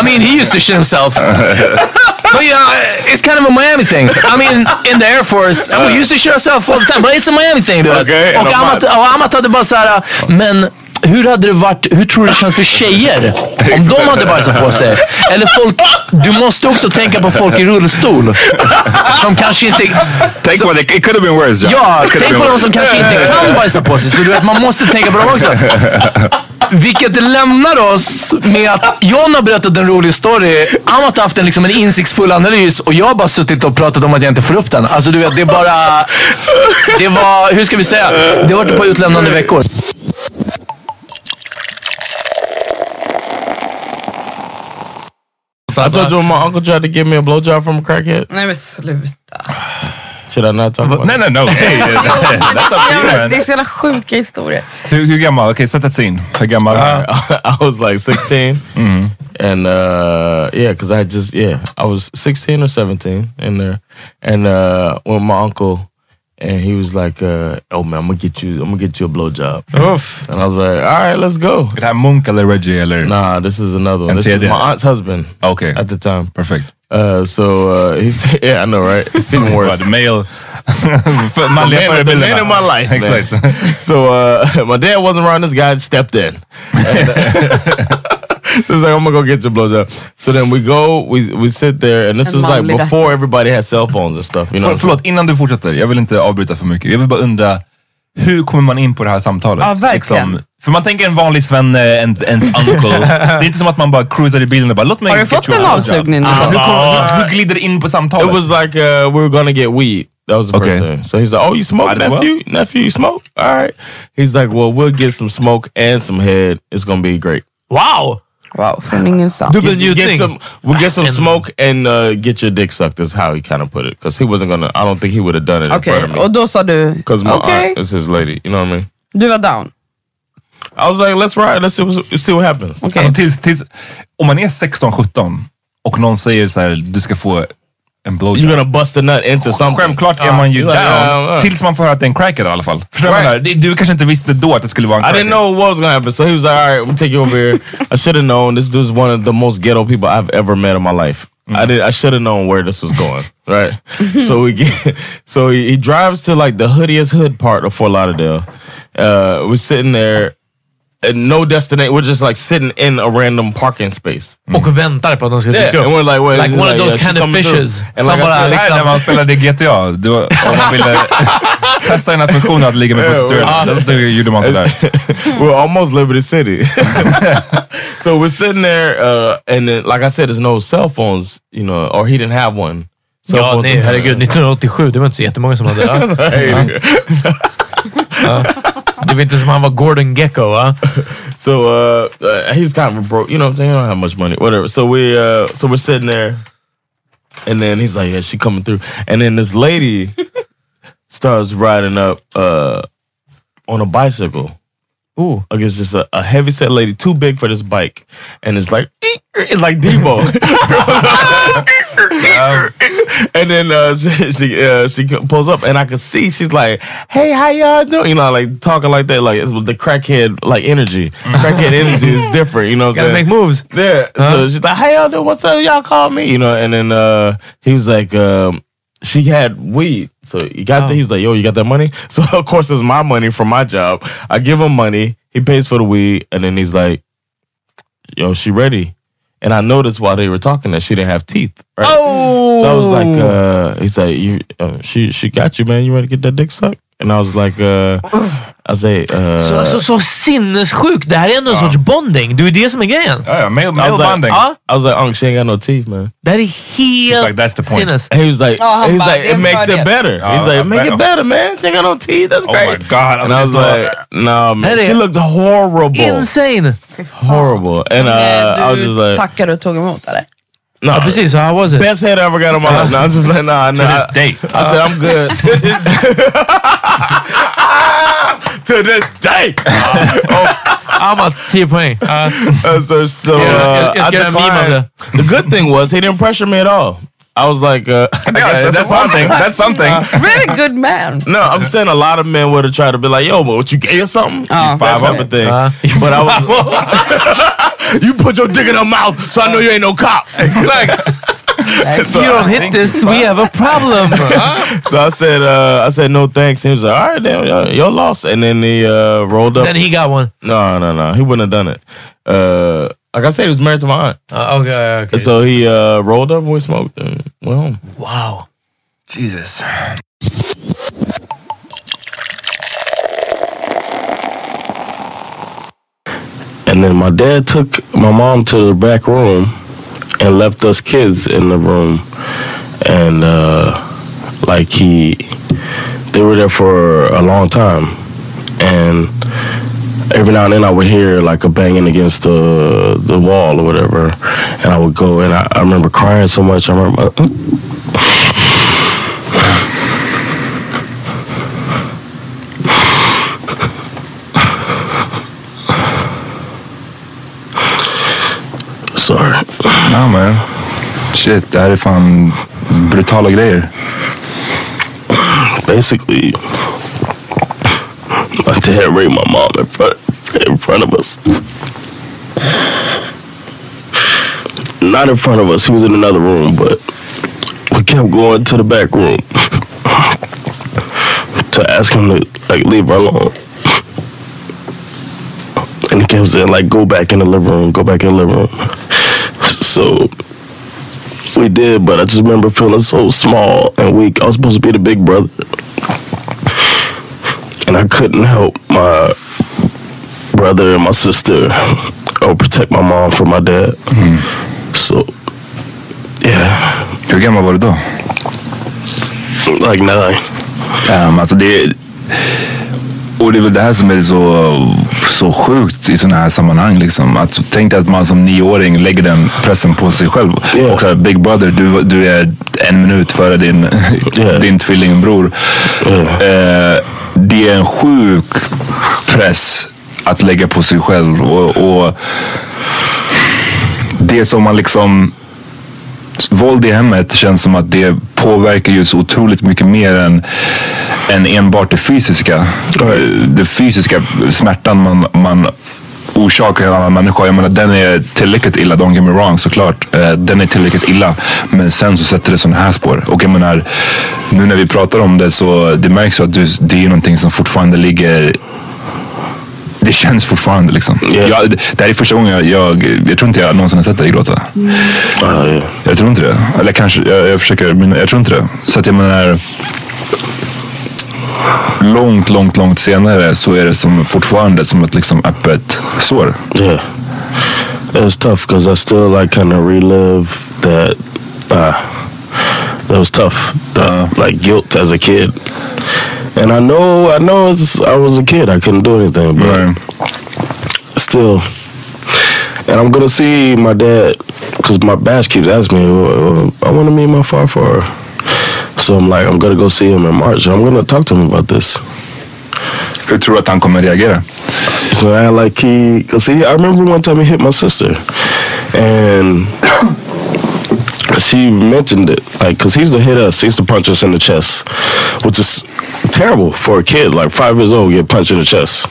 I mean, he used to shit himself. But you know, it's kind of a Miami thing. I mean, in the Air Force, and we used to shit ourselves all the time, but it's a Miami thing. Du vet. Okay, och Amat, och Amat hade bara såhär, men hur hade det varit, hur tror du det känns för tjejer om de hade bajsat på sig? Eller folk, du måste också tänka på folk i rullstol. Som kanske inte... Tänk på det, it could have been worse. John. Ja, tänk på de som kanske inte kan bajsa på sig. Så du vet, man måste tänka på dem också. Vilket lämnar oss med att John har berättat en rolig story. Amat har haft en, liksom, en insiktsfull analys och jag har bara suttit och pratat om att jag inte får upp den. Alltså du vet, det är bara... Det var, hur ska vi säga? Det har varit ett par utlämnande veckor. I told you my uncle tried to give me a blowjob from a crackhead. Nej men sluta. Should I not talk about Nej, nej, no. Hey, that's up to you, man. Det är så jävla sjuka historier. Hur, hur gammal? Okej, sätt ett scene. Hur gammal? I was like 16. And uh, yeah, because I just, yeah, I was 16 or 17 in there. And uh, with my uncle, and he was like, uh, oh man, I'm gonna get you, I'm gonna get you a blowjob. Oof. And I was like, all right, let's go. Det här Munk eller Reggie? Eller? Nah, this is another one. This is my aunt's husband Okay, at the time. perfect. Uh, so uh, he said, yeah, I know, right? It's even worse. Vad, male... The manliga man, the man in my life. Exakt. so uh, my dad wasn't around. This guy stepped in. And, so he's like, I'm gonna go get your blowjob. So then we go, we we sit there, and this En was like before everybody had cell phones and stuff. You know, För, förlåt, innan du fortsätter. Jag vill inte avbryta för mycket. Jag vill bara undra, hur kommer man in på det här samtalet? Ja, verkligen. för man tänker en vanlig svenne, en, ens uncle. det är inte som att man bara cruisar i bilen och bara, låt mig Har du fått en blowjob." avsugning gång? hur, hur, hur glider det in på samtalet? It was like uh, we were gonna get weed. That was the Okay. first thing. So he's like, "Oh, you smoke, Might as well. nephew? Nephew, you smoke? All right." He's like, "Well, we'll get some smoke and some head. It's gonna be great." Wow! Wow, från ingenstans. Get, get some, we'll get some smoke and uh, get your dick sucked. Is how he kind of put it, because he wasn't gonna. I don't think he would have done it in Okej, front of me. och då sa du, Because my okej, aunt is his lady. You know what I mean? du var down. I was like, let's ride. Let's see, what- see what happens. Alltså, tills, tills, om man är 16-17 och någon säger så här, du ska få en blowjob. You're gonna bust a nut into something. Självklart är man ju down, tills man får höra att det är en crackhead i alla fall. Förstår du vad jag Right. menar? Det- Du kanske inte visste då att det skulle vara en I crackhead. didn't know what was gonna happen. So he was like, all right, I'm gonna take you over here. I should have known this dude's one of the most ghetto people I've ever met in my life. I did. I should have known where this was going. Right. so we get. So he, he drives to like the hoodiest hood part of Fort Lauderdale. Uh, we're sitting there. No destination. We're just like sitting in a random parking space. Och väntar på att de ska Yeah, dyka upp. and we're like, wait, like one like, of those yeah, kind of fishes. Som like bara när man spelade GTA, var, om man ville testa den här funktionen att ligga med Yeah, prostituerade, då, gjorde man sådär. we're almost Liberty City. so we're sitting there, uh, and then, like I said, there's no cell phones, you know, or he didn't have one. Ja, nej, herregud. 1987, det var inte så jättemånga som hade det. Det var inte som han var Gordon Gecko, va? So uh, uh, he was kind of broke, you know what I'm saying? He don't have much money, whatever. So we, uh, so we're sitting there, and then he's like, "Yeah, she coming through," and then this lady starts riding up uh, on a bicycle. Ooh. Like it's just a, a heavy set lady, too big for this bike, and it's like like Debo. and then uh, she she, uh, she pulls up, and I can see she's like, "Hey, how y'all doing?" You know, like talking like that, like it's the crackhead like energy. Crackhead energy is different. You know, what I'm Gotta saying? make moves. Yeah. Huh? So she's like, "Hey, y'all doing? What's up? Y'all call me?" You know, and then uh, he was like, um, "She had weed." So he got Oh. the, he was like, "Yo, you got that money?" So of course it's my money from my job. I give him money. He pays for the weed, and then he's like, "Yo, she ready?" And I noticed while they were talking that she didn't have teeth. Right? Oh! So I was like, uh, he's like, you, uh, she she got you, man. You ready to get that dick sucked? And I was like, uh, I say, uh, Så, så, så sinnessjukt. Det här är ändå en sorts bonding. Det är det som är grejen. Ja, ja, male, I male was like, bonding. I was like, Unc, she ain't got no teeth, man. Det här är helt like, that's the point. sinnes. And he was like, Oh, he's bara, like, it makes it better. Ja, he's like, make it better, man. She ain't got no teeth. That's Oh great. my God. And I was Alltså, det är så- like, no, man. She looked horrible. Insane! Horrible. And uh, I was du just like, tackade och tog emot eller? No, Ja, precis. So how was it? best head I ever got on my life. No, I'm just like, nah, To nah. this day. I said, I'm good. to this day. Amat, 10 poäng. Ja. Uh, so so uh, jag- jag I ska göra en meme av declined. The good thing was he didn't pressure me at all. I was like, uh, I guess that's, that's something. That's something. Really good man. No, I'm saying a lot of men would have tried to be like, "Yo, but what you gay or something?" Oh, that type okay. of thing. Uh, but I was, you put your dick in her mouth, so I know you ain't no cop. Exact. If you don't hit this, we have a problem. so I said, uh, I said no thanks. He was like, "All right, damn, your, your loss." And then he uh, rolled up. Then he got one. no, no, no, he wouldn't have done it. Uh, like I said, he was married to my aunt. Uh, okay, okay. So he uh, rolled up and we smoked and went home. Wow. Jesus. And then my dad took my mom to the back room and left us kids in the room. And uh, like he, they were there for a long time. And every now and then I would hear like a banging against the the wall or whatever, and I would go and I, I remember crying so much. I remember. Sorry. Ja, men. Shit, det här är fan brutala grejer. Basically, my dad raped my mom in front, in front of us. Not in front of us. He was in another room, but we kept going to the back room to ask him to like leave her alone. And he kept saying like, "Go back in the living room. Go back in the living room." So we did, but I just remember feeling so small and weak. I was supposed to be the big brother. And I couldn't help my brother and my sister or protect my mom from my dad. So, yeah. Hur gammal var du då? Like nine. Um, alltså det, och det är väl det här som är så, så sjukt i sådana här sammanhang. Liksom. Att, tänk dig att man som nioåring lägger den pressen på sig själv. Och så här, Big Brother, du, du är en minut före din, din tvillingbror. Eh, det är en sjuk press att lägga på sig själv. Och, och det som man liksom våld i hemmet känns som att det påverkar ju så otroligt mycket mer än, än enbart det fysiska. Det fysiska smärtan man, man orsakar en annan människa. Jag menar, den är tillräckligt illa, don't get me wrong såklart. Eh, Den är tillräckligt illa. Men sen så sätter det sådana här spår. Och jag menar, nu när vi pratar om det så det märks ju att du, det är någonting som fortfarande ligger det känns fortfarande liksom. Jag, det här är första gången jag, jag, jag tror inte jag någonsin har sett dig gråta. Jag tror inte det. Eller kanske, jag, jag försöker, men jag tror inte det. Så att jag menar, långt, långt, långt senare så är det som fortfarande som ett liksom öppet sår. Yeah. It was tough because I still like kind of relive that. Uh, that was tough. That, like guilt as a kid. And I know, I know, as I was a kid, I couldn't do anything, but still. And I'm gonna see my dad because my batch keeps asking me, "Oh, I want to meet my far father. So I'm like, I'm gonna go see him in March. I'm gonna talk to him about this. Hur tror du att han kommer reagera? So I like he, cause he, I remember one time he hit my sister, and she mentioned it, like, cause he used to hit us, he used to punch us in the chest, which is terrible for a kid, like five years old, get punched in the chest.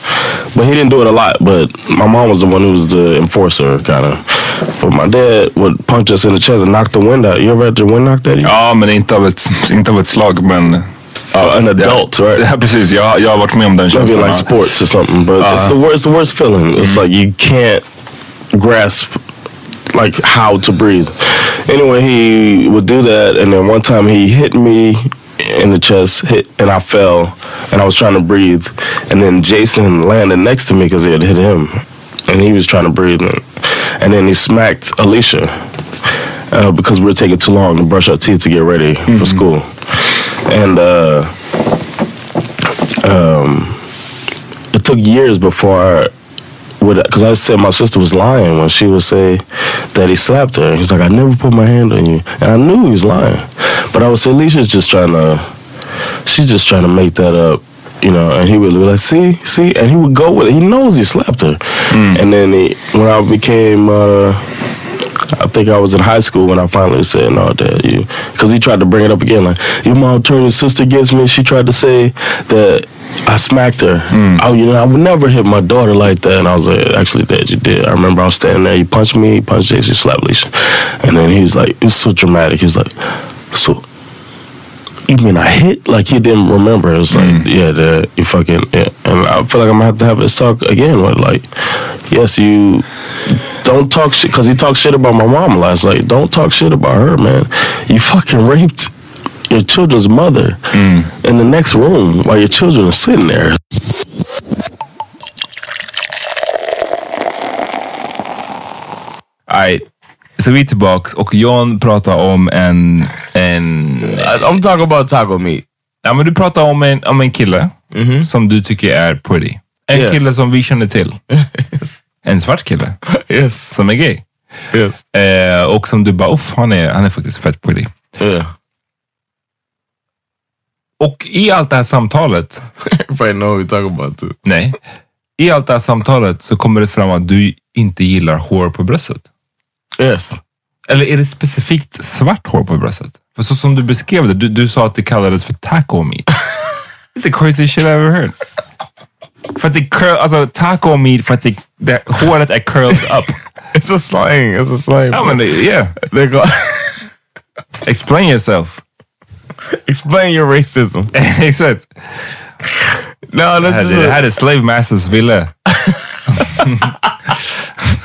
But he didn't do it a lot. But my mom was the one who was the enforcer, kind of. But my dad would punch us in the chest and knock the wind out. You ever had the wind knocked out? Ja, ah, men inte av ett, inte av ett slag, men... Uh, an adult, right? Ja, precis. Jag, jag har varit med om den Maybe känslan. like sports or something, but it's the worst. The worst feeling. It's mm. like you can't grasp like how to breathe. Anyway, he would do that, and then one time he hit me in the chest, hit, and I fell, and I was trying to breathe, and then Jason landed next to me because he had hit him, and he was trying to breathe, and, and then he smacked Alicia. Uh, because we were taking too long to brush our teeth to get ready for school, and uh, um, it took years before I would, because I said my sister was lying when she would say that he slapped her. He's like, I never put my hand on you, and I knew he was lying, but I would say Alicia's just trying to, she's just trying to make that up. You know, and he would be like, "See, see," and he would go with it. He knows he slapped her. And then he, when I became, uh, I think I was in high school when I finally said, "No, Dad, you," because he tried to bring it up again. Like, your mom turned your sister against me. She tried to say that I smacked her. Oh, you know, I would never hit my daughter like that. And I was like, actually, Dad, you did. I remember I was standing there. You punched me, you punched Jason, slapped Alicia. And then he was like, it was so dramatic. He was like, so you mean I hit? Like he didn't remember. It was like, mm. yeah, Dad, you fucking. Yeah. And I feel like I'm gonna have to have this talk again with like, yes, you don't talk shit because he talked shit about my mom last night. Don't talk shit about her, man. You fucking raped your children's mother in the next room while your children are sitting there. Alright, så vi är tillbaks och John pratar om en... en I'm talking about taco meat. Ja, men du pratar om en, om en kille som du tycker är pretty. En Yeah. kille som vi känner till. En svart kille. Yes. Som är gay. Yes. Eh, och som du bara, han är, han är faktiskt fett pretty. Yeah. Och i allt det här samtalet. Everybody know what we're talking about too. Nej. I allt det här samtalet så kommer det fram att du inte gillar hår på bröstet. Yes. Eller är det specifikt svart hår på bröstet? För så som du beskrev det, du, du sa att det kallades för taco meat. It's the craziest shit I ever heard. För att det curl, alltså taco meat för att det, det, håret är curled up. It's a slang. It's a slang. Ja, men det, yeah. They. Explain yourself. Explain your racism. He Exakt. No, that's just a- här är slave masters ville.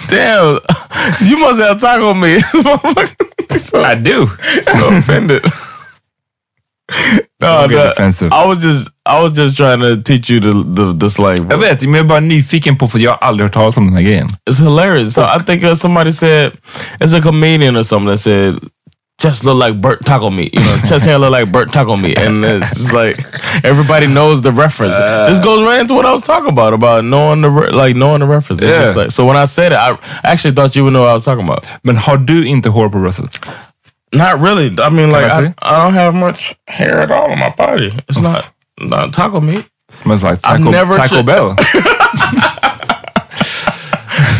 Damn, you must have taco meat. I do. I'm offended. No, Don't get that- defensive. I was just, I was just trying to teach you the the, the slang. Jag vet, men jag är bara nyfiken på för jag har aldrig hört talas om den här grejen. It's hilarious. So I think uh, somebody said it's a comedian or something that said just look like burnt taco meat. You know, chest hair look like burnt taco meat, and it's just like everybody knows the reference. this goes right into what I was talking about about knowing the re- like knowing the reference. It's Yeah. like, so when I said it, I actually thought you would know what I was talking about. Men har du inte hår på bröstet? Not really. I mean, like I I. I don't have much hair at all on my body. It's not not taco meat. Smells like Taco, never taco should- Bell.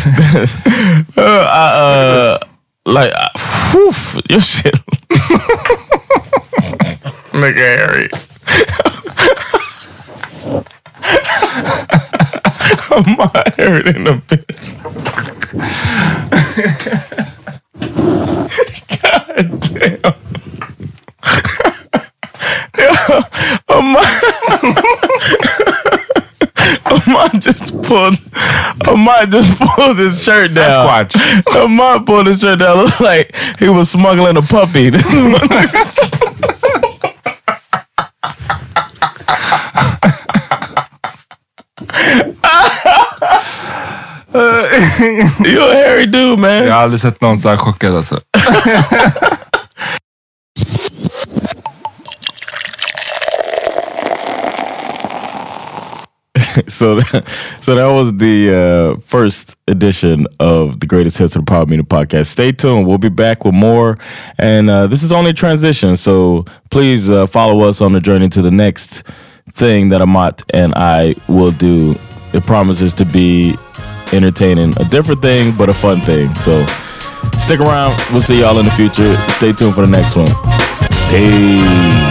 Uh, I, uh, like, uh, whew, your shit. Nigga Harry. My hair in a bitch. God damn. Ahmad just pulled. Ahmad just pulled his shirt down. Sasquatch. Ahmad pulled his shirt down. Looked like he was smuggling a puppy. you a hairy dude, man. Jag har aldrig sett någon så här chockad alltså. So that, so that was the uh, first edition of the greatest hits of the Power Meter podcast. Stay tuned. We'll be back with more. And uh, this is only transition. So please uh, follow us on the journey to the next thing that Amat and I will do. It promises to be entertaining, a different thing, but a fun thing. So stick around. We'll see y'all in the future. Stay tuned for the next one. Peace.